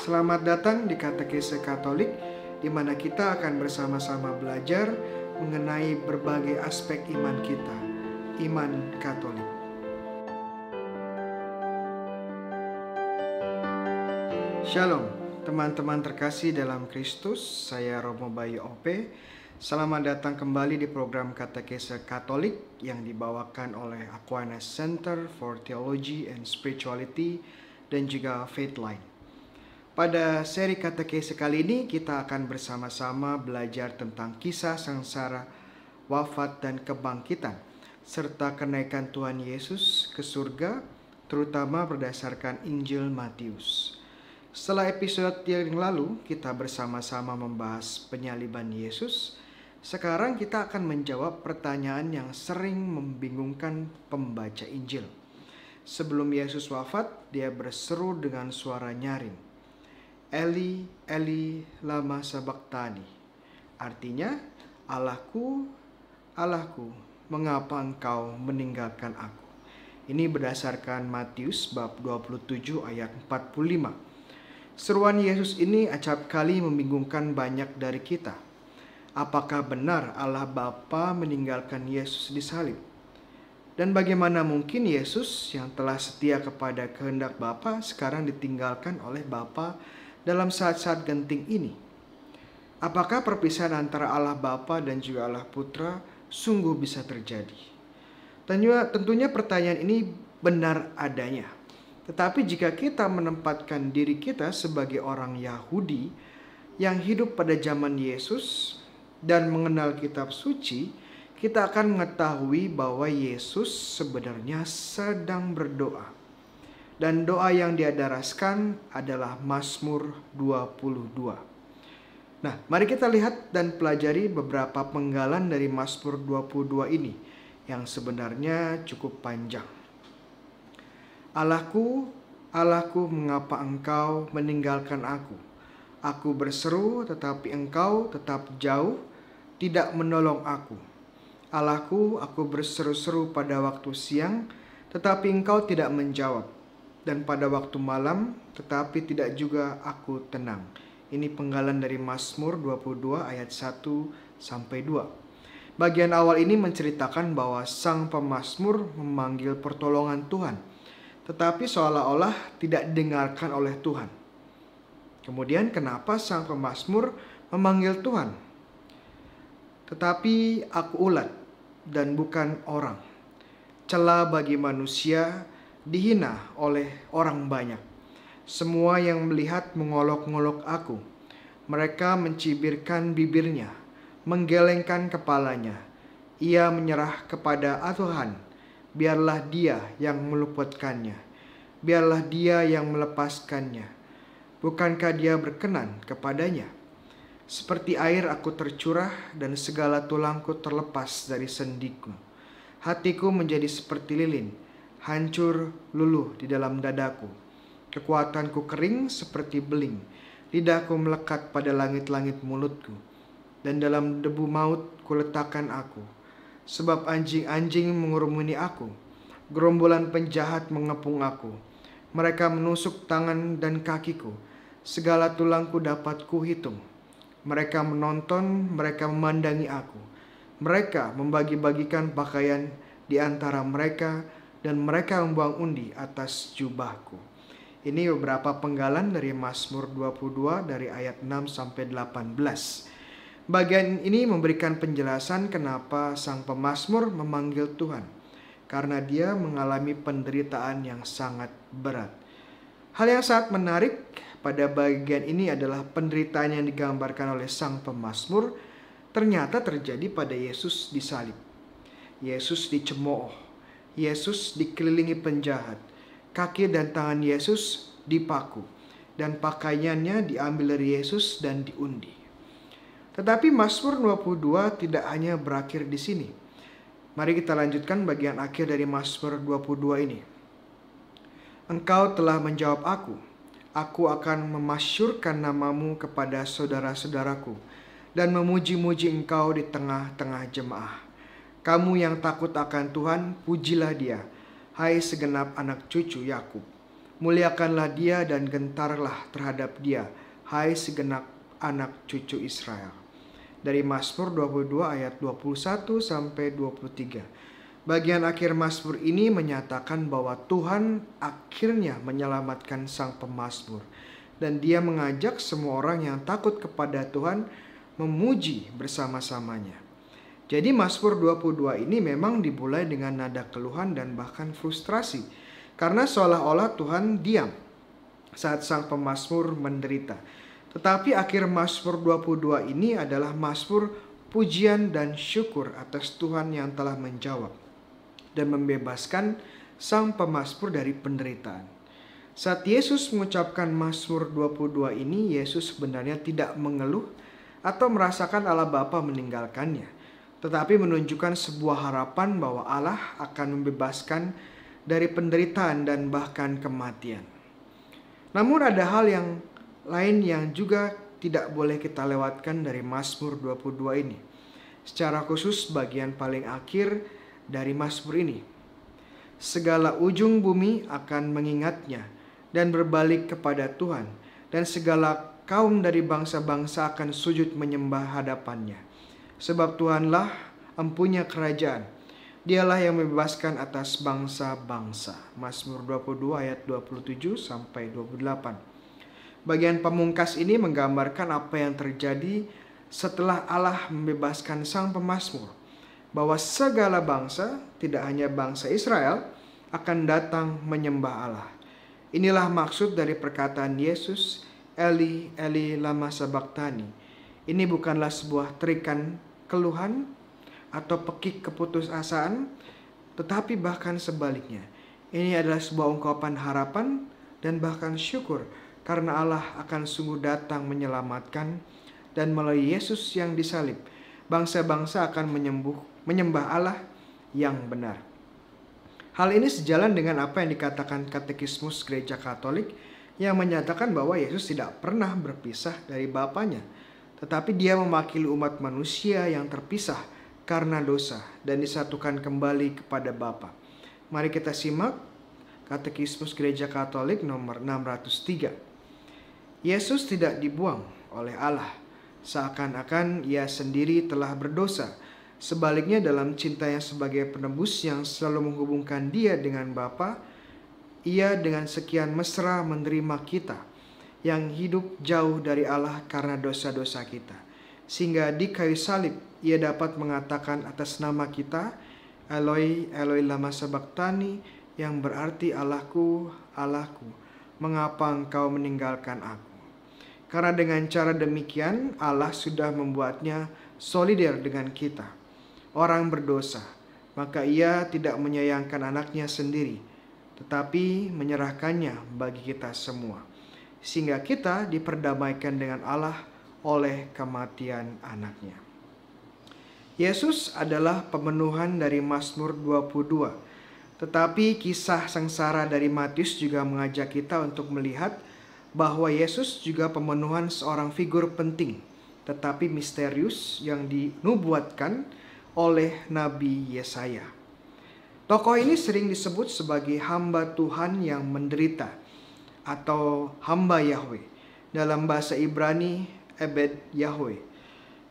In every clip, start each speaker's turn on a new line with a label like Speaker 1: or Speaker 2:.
Speaker 1: Selamat datang di Katekese Katolik, di mana kita akan bersama-sama belajar mengenai berbagai aspek iman kita, iman Katolik. Shalom, teman-teman terkasih dalam Kristus. Saya Romo Bayu Ope. Selamat datang kembali di program Katekese Katolik yang dibawakan oleh Aquinas Center for Theology and Spirituality dan juga Faithline. Pada seri katekese kali ini kita akan bersama-sama belajar tentang kisah sengsara, wafat dan kebangkitan serta kenaikan Tuhan Yesus ke surga terutama berdasarkan Injil Matius. Setelah episode yang lalu kita bersama-sama membahas penyaliban Yesus, sekarang kita akan menjawab pertanyaan yang sering membingungkan pembaca Injil. Sebelum Yesus wafat, dia berseru dengan suara nyaring. Eli, Eli, lama sabaktani. Artinya, Allahku, Allahku, mengapa engkau meninggalkan aku? Ini berdasarkan Matius bab 27 ayat 45. Seruan Yesus ini acap kali membingungkan banyak dari kita. Apakah benar Allah Bapa meninggalkan Yesus di salib? Dan bagaimana mungkin Yesus yang telah setia kepada kehendak Bapa sekarang ditinggalkan oleh Bapa dalam saat-saat genting ini? Apakah perpisahan antara Allah Bapa dan juga Allah Putra sungguh bisa terjadi? Tentunya, tentunya pertanyaan ini benar adanya. Tetapi jika kita menempatkan diri kita sebagai orang Yahudi yang hidup pada zaman Yesus dan mengenal kitab suci, kita akan mengetahui bahwa Yesus sebenarnya sedang berdoa dan doa yang dia daraskan adalah Mazmur 22. Nah, mari kita lihat dan pelajari beberapa penggalan dari Mazmur 22 ini yang sebenarnya cukup panjang. Allahku, Allahku, mengapa engkau meninggalkan aku? Aku berseru tetapi engkau tetap jauh, tidak menolong aku. Allahku, aku berseru-seru pada waktu siang, tetapi engkau tidak menjawab dan pada waktu malam, tetapi tidak juga aku tenang. Ini penggalan dari Mazmur 22 ayat 1 sampai 2. Bagian awal ini menceritakan bahwa sang pemazmur memanggil pertolongan Tuhan, tetapi seolah-olah tidak didengarkan oleh Tuhan. Kemudian kenapa sang pemazmur memanggil Tuhan? Tetapi aku ulat dan bukan orang. Celah bagi manusia dihina oleh orang banyak. Semua yang melihat mengolok-ngolok aku. Mereka mencibirkan bibirnya, menggelengkan kepalanya. Ia menyerah kepada Tuhan. Biarlah dia yang meluputkannya. Biarlah dia yang melepaskannya. Bukankah dia berkenan kepadanya? Seperti air aku tercurah dan segala tulangku terlepas dari sendiku. Hatiku menjadi seperti lilin hancur luluh di dalam dadaku. Kekuatanku kering seperti beling, lidahku melekat pada langit-langit mulutku, dan dalam debu maut kuletakkan aku. Sebab anjing-anjing mengurumuni aku, gerombolan penjahat mengepung aku. Mereka menusuk tangan dan kakiku, segala tulangku dapat kuhitung. Mereka menonton, mereka memandangi aku. Mereka membagi-bagikan pakaian di antara mereka, dan mereka membuang undi atas jubahku. Ini beberapa penggalan dari Mazmur 22 dari ayat 6 sampai 18. Bagian ini memberikan penjelasan kenapa sang pemazmur memanggil Tuhan. Karena dia mengalami penderitaan yang sangat berat. Hal yang sangat menarik pada bagian ini adalah penderitaan yang digambarkan oleh sang pemazmur ternyata terjadi pada Yesus di salib. Yesus dicemooh, Yesus dikelilingi penjahat. Kaki dan tangan Yesus dipaku dan pakaiannya diambil dari Yesus dan diundi. Tetapi Mazmur 22 tidak hanya berakhir di sini. Mari kita lanjutkan bagian akhir dari Mazmur 22 ini. Engkau telah menjawab aku. Aku akan memasyurkan namamu kepada saudara-saudaraku dan memuji-muji engkau di tengah-tengah jemaah. Kamu yang takut akan Tuhan, pujilah dia. Hai segenap anak cucu Yakub. Muliakanlah dia dan gentarlah terhadap dia, hai segenap anak cucu Israel. Dari Mazmur 22 ayat 21 sampai 23. Bagian akhir Mazmur ini menyatakan bahwa Tuhan akhirnya menyelamatkan sang pemazmur dan dia mengajak semua orang yang takut kepada Tuhan memuji bersama-samanya. Jadi Mazmur 22 ini memang dimulai dengan nada keluhan dan bahkan frustrasi karena seolah-olah Tuhan diam saat sang pemazmur menderita. Tetapi akhir Mazmur 22 ini adalah Mazmur pujian dan syukur atas Tuhan yang telah menjawab dan membebaskan sang pemazmur dari penderitaan. Saat Yesus mengucapkan Mazmur 22 ini, Yesus sebenarnya tidak mengeluh atau merasakan Allah Bapa meninggalkannya, tetapi menunjukkan sebuah harapan bahwa Allah akan membebaskan dari penderitaan dan bahkan kematian. Namun ada hal yang lain yang juga tidak boleh kita lewatkan dari Mazmur 22 ini. Secara khusus bagian paling akhir dari Mazmur ini. Segala ujung bumi akan mengingatnya dan berbalik kepada Tuhan, dan segala kaum dari bangsa-bangsa akan sujud menyembah hadapannya. Sebab Tuhanlah empunya kerajaan, dialah yang membebaskan atas bangsa-bangsa. Mazmur 22 ayat 27 sampai 28. Bagian pemungkas ini menggambarkan apa yang terjadi setelah Allah membebaskan sang pemazmur bahwa segala bangsa, tidak hanya bangsa Israel, akan datang menyembah Allah. Inilah maksud dari perkataan Yesus, Eli, Eli lama sabaktani. Ini bukanlah sebuah terikan keluhan atau pekik keputusasaan, tetapi bahkan sebaliknya. Ini adalah sebuah ungkapan harapan dan bahkan syukur karena Allah akan sungguh datang menyelamatkan dan melalui Yesus yang disalib, bangsa-bangsa akan menyembuh, menyembah Allah yang benar. Hal ini sejalan dengan apa yang dikatakan katekismus gereja katolik yang menyatakan bahwa Yesus tidak pernah berpisah dari Bapaknya, tetapi dia mewakili umat manusia yang terpisah karena dosa dan disatukan kembali kepada Bapa. Mari kita simak Katekismus Gereja Katolik nomor 603. Yesus tidak dibuang oleh Allah, seakan-akan ia sendiri telah berdosa Sebaliknya dalam cintanya sebagai penebus yang selalu menghubungkan dia dengan Bapa, ia dengan sekian mesra menerima kita yang hidup jauh dari Allah karena dosa-dosa kita. Sehingga di kayu salib ia dapat mengatakan atas nama kita, Eloi, Eloi lama sabachthani, yang berarti Allahku, Allahku, mengapa engkau meninggalkan aku? Karena dengan cara demikian Allah sudah membuatnya solider dengan kita orang berdosa, maka ia tidak menyayangkan anaknya sendiri, tetapi menyerahkannya bagi kita semua, sehingga kita diperdamaikan dengan Allah oleh kematian anaknya. Yesus adalah pemenuhan dari Mazmur 22, tetapi kisah sengsara dari Matius juga mengajak kita untuk melihat bahwa Yesus juga pemenuhan seorang figur penting, tetapi misterius yang dinubuatkan oleh Nabi Yesaya. Tokoh ini sering disebut sebagai hamba Tuhan yang menderita atau hamba Yahweh. Dalam bahasa Ibrani, Ebed Yahweh.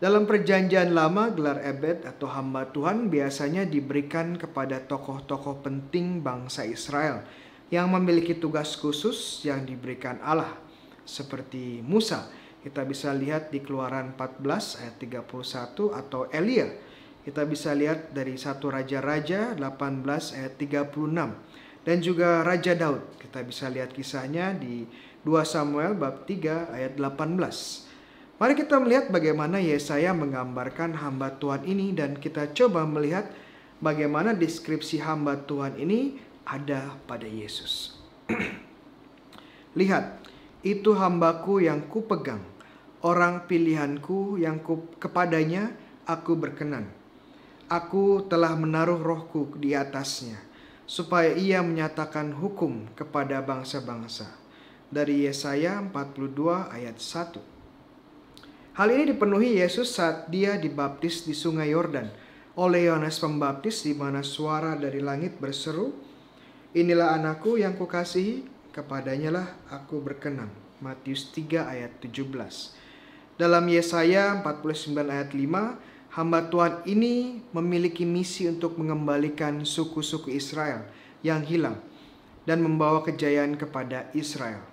Speaker 1: Dalam perjanjian lama, gelar Ebed atau hamba Tuhan biasanya diberikan kepada tokoh-tokoh penting bangsa Israel yang memiliki tugas khusus yang diberikan Allah. Seperti Musa, kita bisa lihat di keluaran 14 ayat 31 atau Elia kita bisa lihat dari satu Raja-Raja 18 ayat 36 dan juga Raja Daud. Kita bisa lihat kisahnya di 2 Samuel bab 3 ayat 18. Mari kita melihat bagaimana Yesaya menggambarkan hamba Tuhan ini dan kita coba melihat bagaimana deskripsi hamba Tuhan ini ada pada Yesus. Lihat, itu hambaku yang kupegang, orang pilihanku yang ku, kepadanya aku berkenan Aku telah menaruh rohku di atasnya, supaya ia menyatakan hukum kepada bangsa-bangsa. Dari Yesaya 42 ayat 1. Hal ini dipenuhi Yesus saat dia dibaptis di sungai Yordan oleh Yohanes Pembaptis di mana suara dari langit berseru, Inilah anakku yang kukasihi, kepadanya lah aku berkenan. Matius 3 ayat 17. Dalam Yesaya 49 ayat 5, hamba Tuhan ini memiliki misi untuk mengembalikan suku-suku Israel yang hilang dan membawa kejayaan kepada Israel.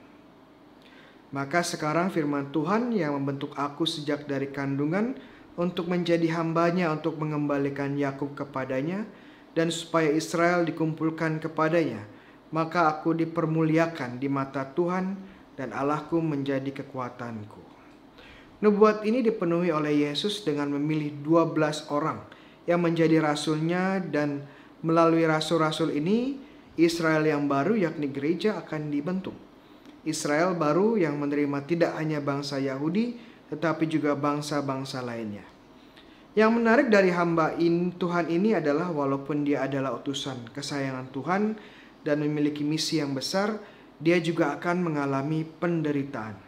Speaker 1: Maka sekarang firman Tuhan yang membentuk aku sejak dari kandungan untuk menjadi hambanya untuk mengembalikan Yakub kepadanya dan supaya Israel dikumpulkan kepadanya maka aku dipermuliakan di mata Tuhan dan Allahku menjadi kekuatanku. Nubuat ini dipenuhi oleh Yesus dengan memilih 12 orang yang menjadi rasulnya dan melalui rasul-rasul ini Israel yang baru yakni gereja akan dibentuk. Israel baru yang menerima tidak hanya bangsa Yahudi tetapi juga bangsa-bangsa lainnya. Yang menarik dari hamba in, Tuhan ini adalah walaupun dia adalah utusan kesayangan Tuhan, dan memiliki misi yang besar, dia juga akan mengalami penderitaan.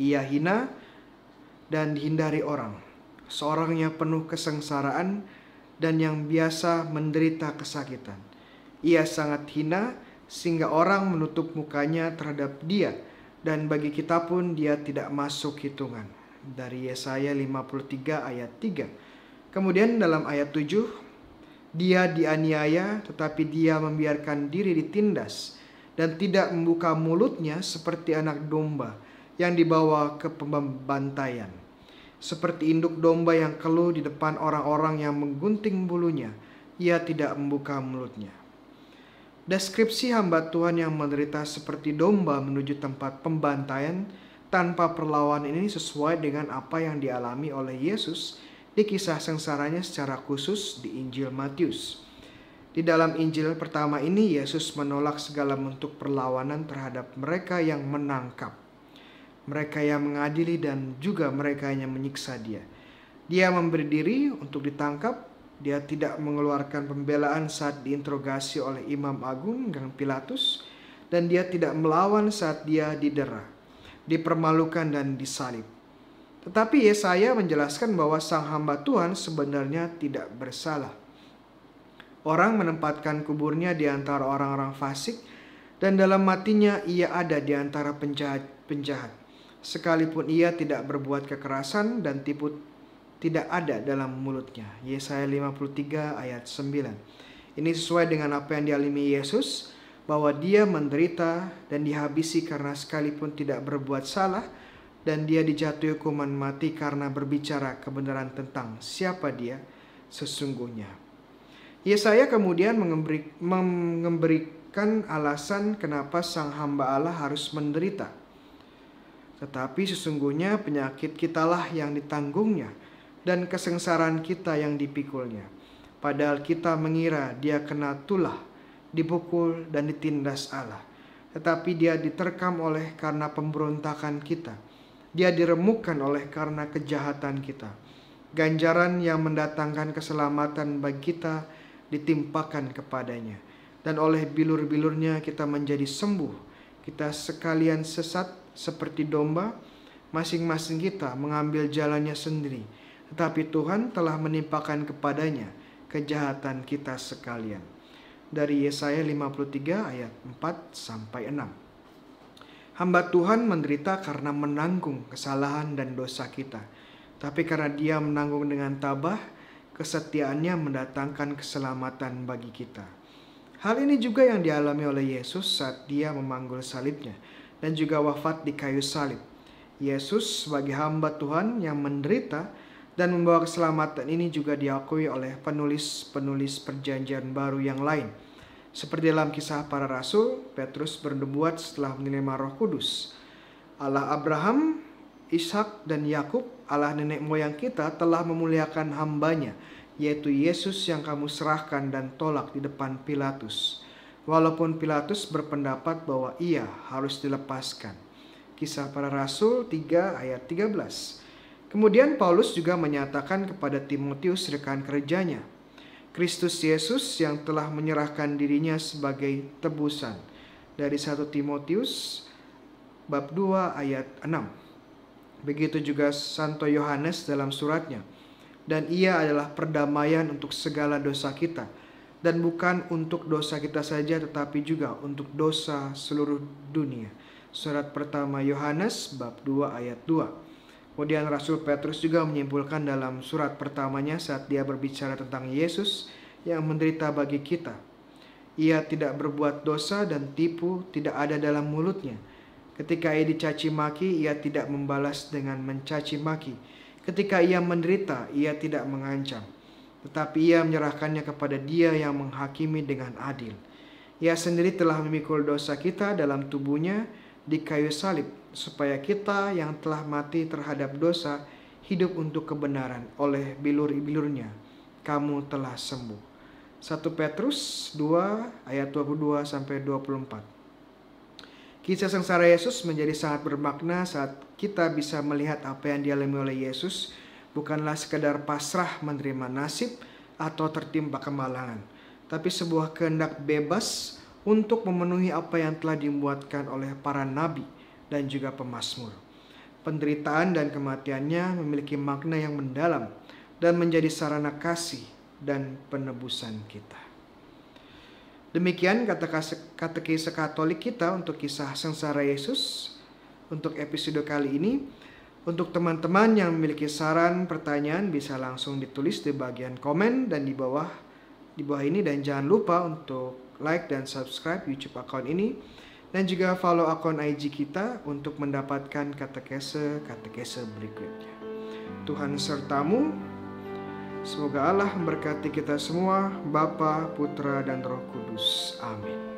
Speaker 1: Ia hina dan dihindari orang. Seorang yang penuh kesengsaraan dan yang biasa menderita kesakitan. Ia sangat hina sehingga orang menutup mukanya terhadap dia dan bagi kita pun dia tidak masuk hitungan. Dari Yesaya 53 ayat 3. Kemudian dalam ayat 7 dia dianiaya, tetapi dia membiarkan diri ditindas dan tidak membuka mulutnya seperti anak domba yang dibawa ke pembantaian. Seperti induk domba yang keluh di depan orang-orang yang menggunting bulunya, ia tidak membuka mulutnya. Deskripsi hamba Tuhan yang menderita seperti domba menuju tempat pembantaian tanpa perlawanan ini sesuai dengan apa yang dialami oleh Yesus di kisah sengsaranya secara khusus di Injil Matius. Di dalam Injil pertama ini, Yesus menolak segala bentuk perlawanan terhadap mereka yang menangkap, mereka yang mengadili, dan juga mereka yang menyiksa Dia. Dia memberi diri untuk ditangkap, dia tidak mengeluarkan pembelaan saat diinterogasi oleh Imam Agung Gang Pilatus, dan dia tidak melawan saat dia didera, dipermalukan, dan disalib. Tetapi Yesaya menjelaskan bahwa sang hamba Tuhan sebenarnya tidak bersalah. Orang menempatkan kuburnya di antara orang-orang fasik dan dalam matinya ia ada di antara penjahat-penjahat. Sekalipun ia tidak berbuat kekerasan dan tipu tidak ada dalam mulutnya. Yesaya 53 ayat 9. Ini sesuai dengan apa yang dialami Yesus bahwa dia menderita dan dihabisi karena sekalipun tidak berbuat salah, dan dia dijatuhi hukuman mati karena berbicara kebenaran tentang siapa dia sesungguhnya. Yesaya kemudian memberikan alasan kenapa sang hamba Allah harus menderita. Tetapi sesungguhnya penyakit kitalah yang ditanggungnya dan kesengsaraan kita yang dipikulnya. Padahal kita mengira dia kena tulah, dipukul dan ditindas Allah. Tetapi dia diterkam oleh karena pemberontakan kita dia diremukkan oleh karena kejahatan kita. Ganjaran yang mendatangkan keselamatan bagi kita ditimpakan kepadanya. Dan oleh bilur-bilurnya kita menjadi sembuh. Kita sekalian sesat seperti domba, masing-masing kita mengambil jalannya sendiri. Tetapi Tuhan telah menimpakan kepadanya kejahatan kita sekalian. Dari Yesaya 53 ayat 4 sampai 6. Hamba Tuhan menderita karena menanggung kesalahan dan dosa kita. Tapi karena dia menanggung dengan tabah, kesetiaannya mendatangkan keselamatan bagi kita. Hal ini juga yang dialami oleh Yesus saat dia memanggul salibnya dan juga wafat di kayu salib. Yesus sebagai hamba Tuhan yang menderita dan membawa keselamatan ini juga diakui oleh penulis-penulis perjanjian baru yang lain seperti dalam kisah para rasul, Petrus bernubuat setelah menerima Roh Kudus. Allah Abraham, Ishak dan Yakub, Allah nenek moyang kita telah memuliakan hambanya, yaitu Yesus yang kamu serahkan dan tolak di depan Pilatus. Walaupun Pilatus berpendapat bahwa ia harus dilepaskan. Kisah para Rasul 3 ayat 13. Kemudian Paulus juga menyatakan kepada Timotius rekan kerjanya, Kristus Yesus yang telah menyerahkan dirinya sebagai tebusan. Dari 1 Timotius bab 2 ayat 6. Begitu juga Santo Yohanes dalam suratnya. Dan ia adalah perdamaian untuk segala dosa kita. Dan bukan untuk dosa kita saja tetapi juga untuk dosa seluruh dunia. Surat pertama Yohanes bab 2 ayat 2. Kemudian Rasul Petrus juga menyimpulkan dalam surat pertamanya saat dia berbicara tentang Yesus yang menderita bagi kita. Ia tidak berbuat dosa dan tipu tidak ada dalam mulutnya. Ketika ia dicaci maki, ia tidak membalas dengan mencaci maki. Ketika ia menderita, ia tidak mengancam tetapi ia menyerahkannya kepada dia yang menghakimi dengan adil. Ia sendiri telah memikul dosa kita dalam tubuhnya di kayu salib, supaya kita yang telah mati terhadap dosa hidup untuk kebenaran oleh bilur-bilurnya. Kamu telah sembuh. 1 Petrus 2 ayat 22 sampai 24. Kisah sengsara Yesus menjadi sangat bermakna saat kita bisa melihat apa yang dialami oleh Yesus bukanlah sekedar pasrah menerima nasib atau tertimpa kemalangan, tapi sebuah kehendak bebas untuk memenuhi apa yang telah dibuatkan oleh para nabi dan juga pemazmur. Penderitaan dan kematiannya memiliki makna yang mendalam dan menjadi sarana kasih dan penebusan kita. Demikian kata katekise Katolik kita untuk kisah sengsara Yesus untuk episode kali ini. Untuk teman-teman yang memiliki saran, pertanyaan bisa langsung ditulis di bagian komen dan di bawah di bawah ini dan jangan lupa untuk like dan subscribe YouTube account ini dan juga follow akun IG kita untuk mendapatkan katekese-katekese berikutnya. Tuhan sertamu. Semoga Allah memberkati kita semua, Bapa, Putra, dan Roh Kudus. Amin.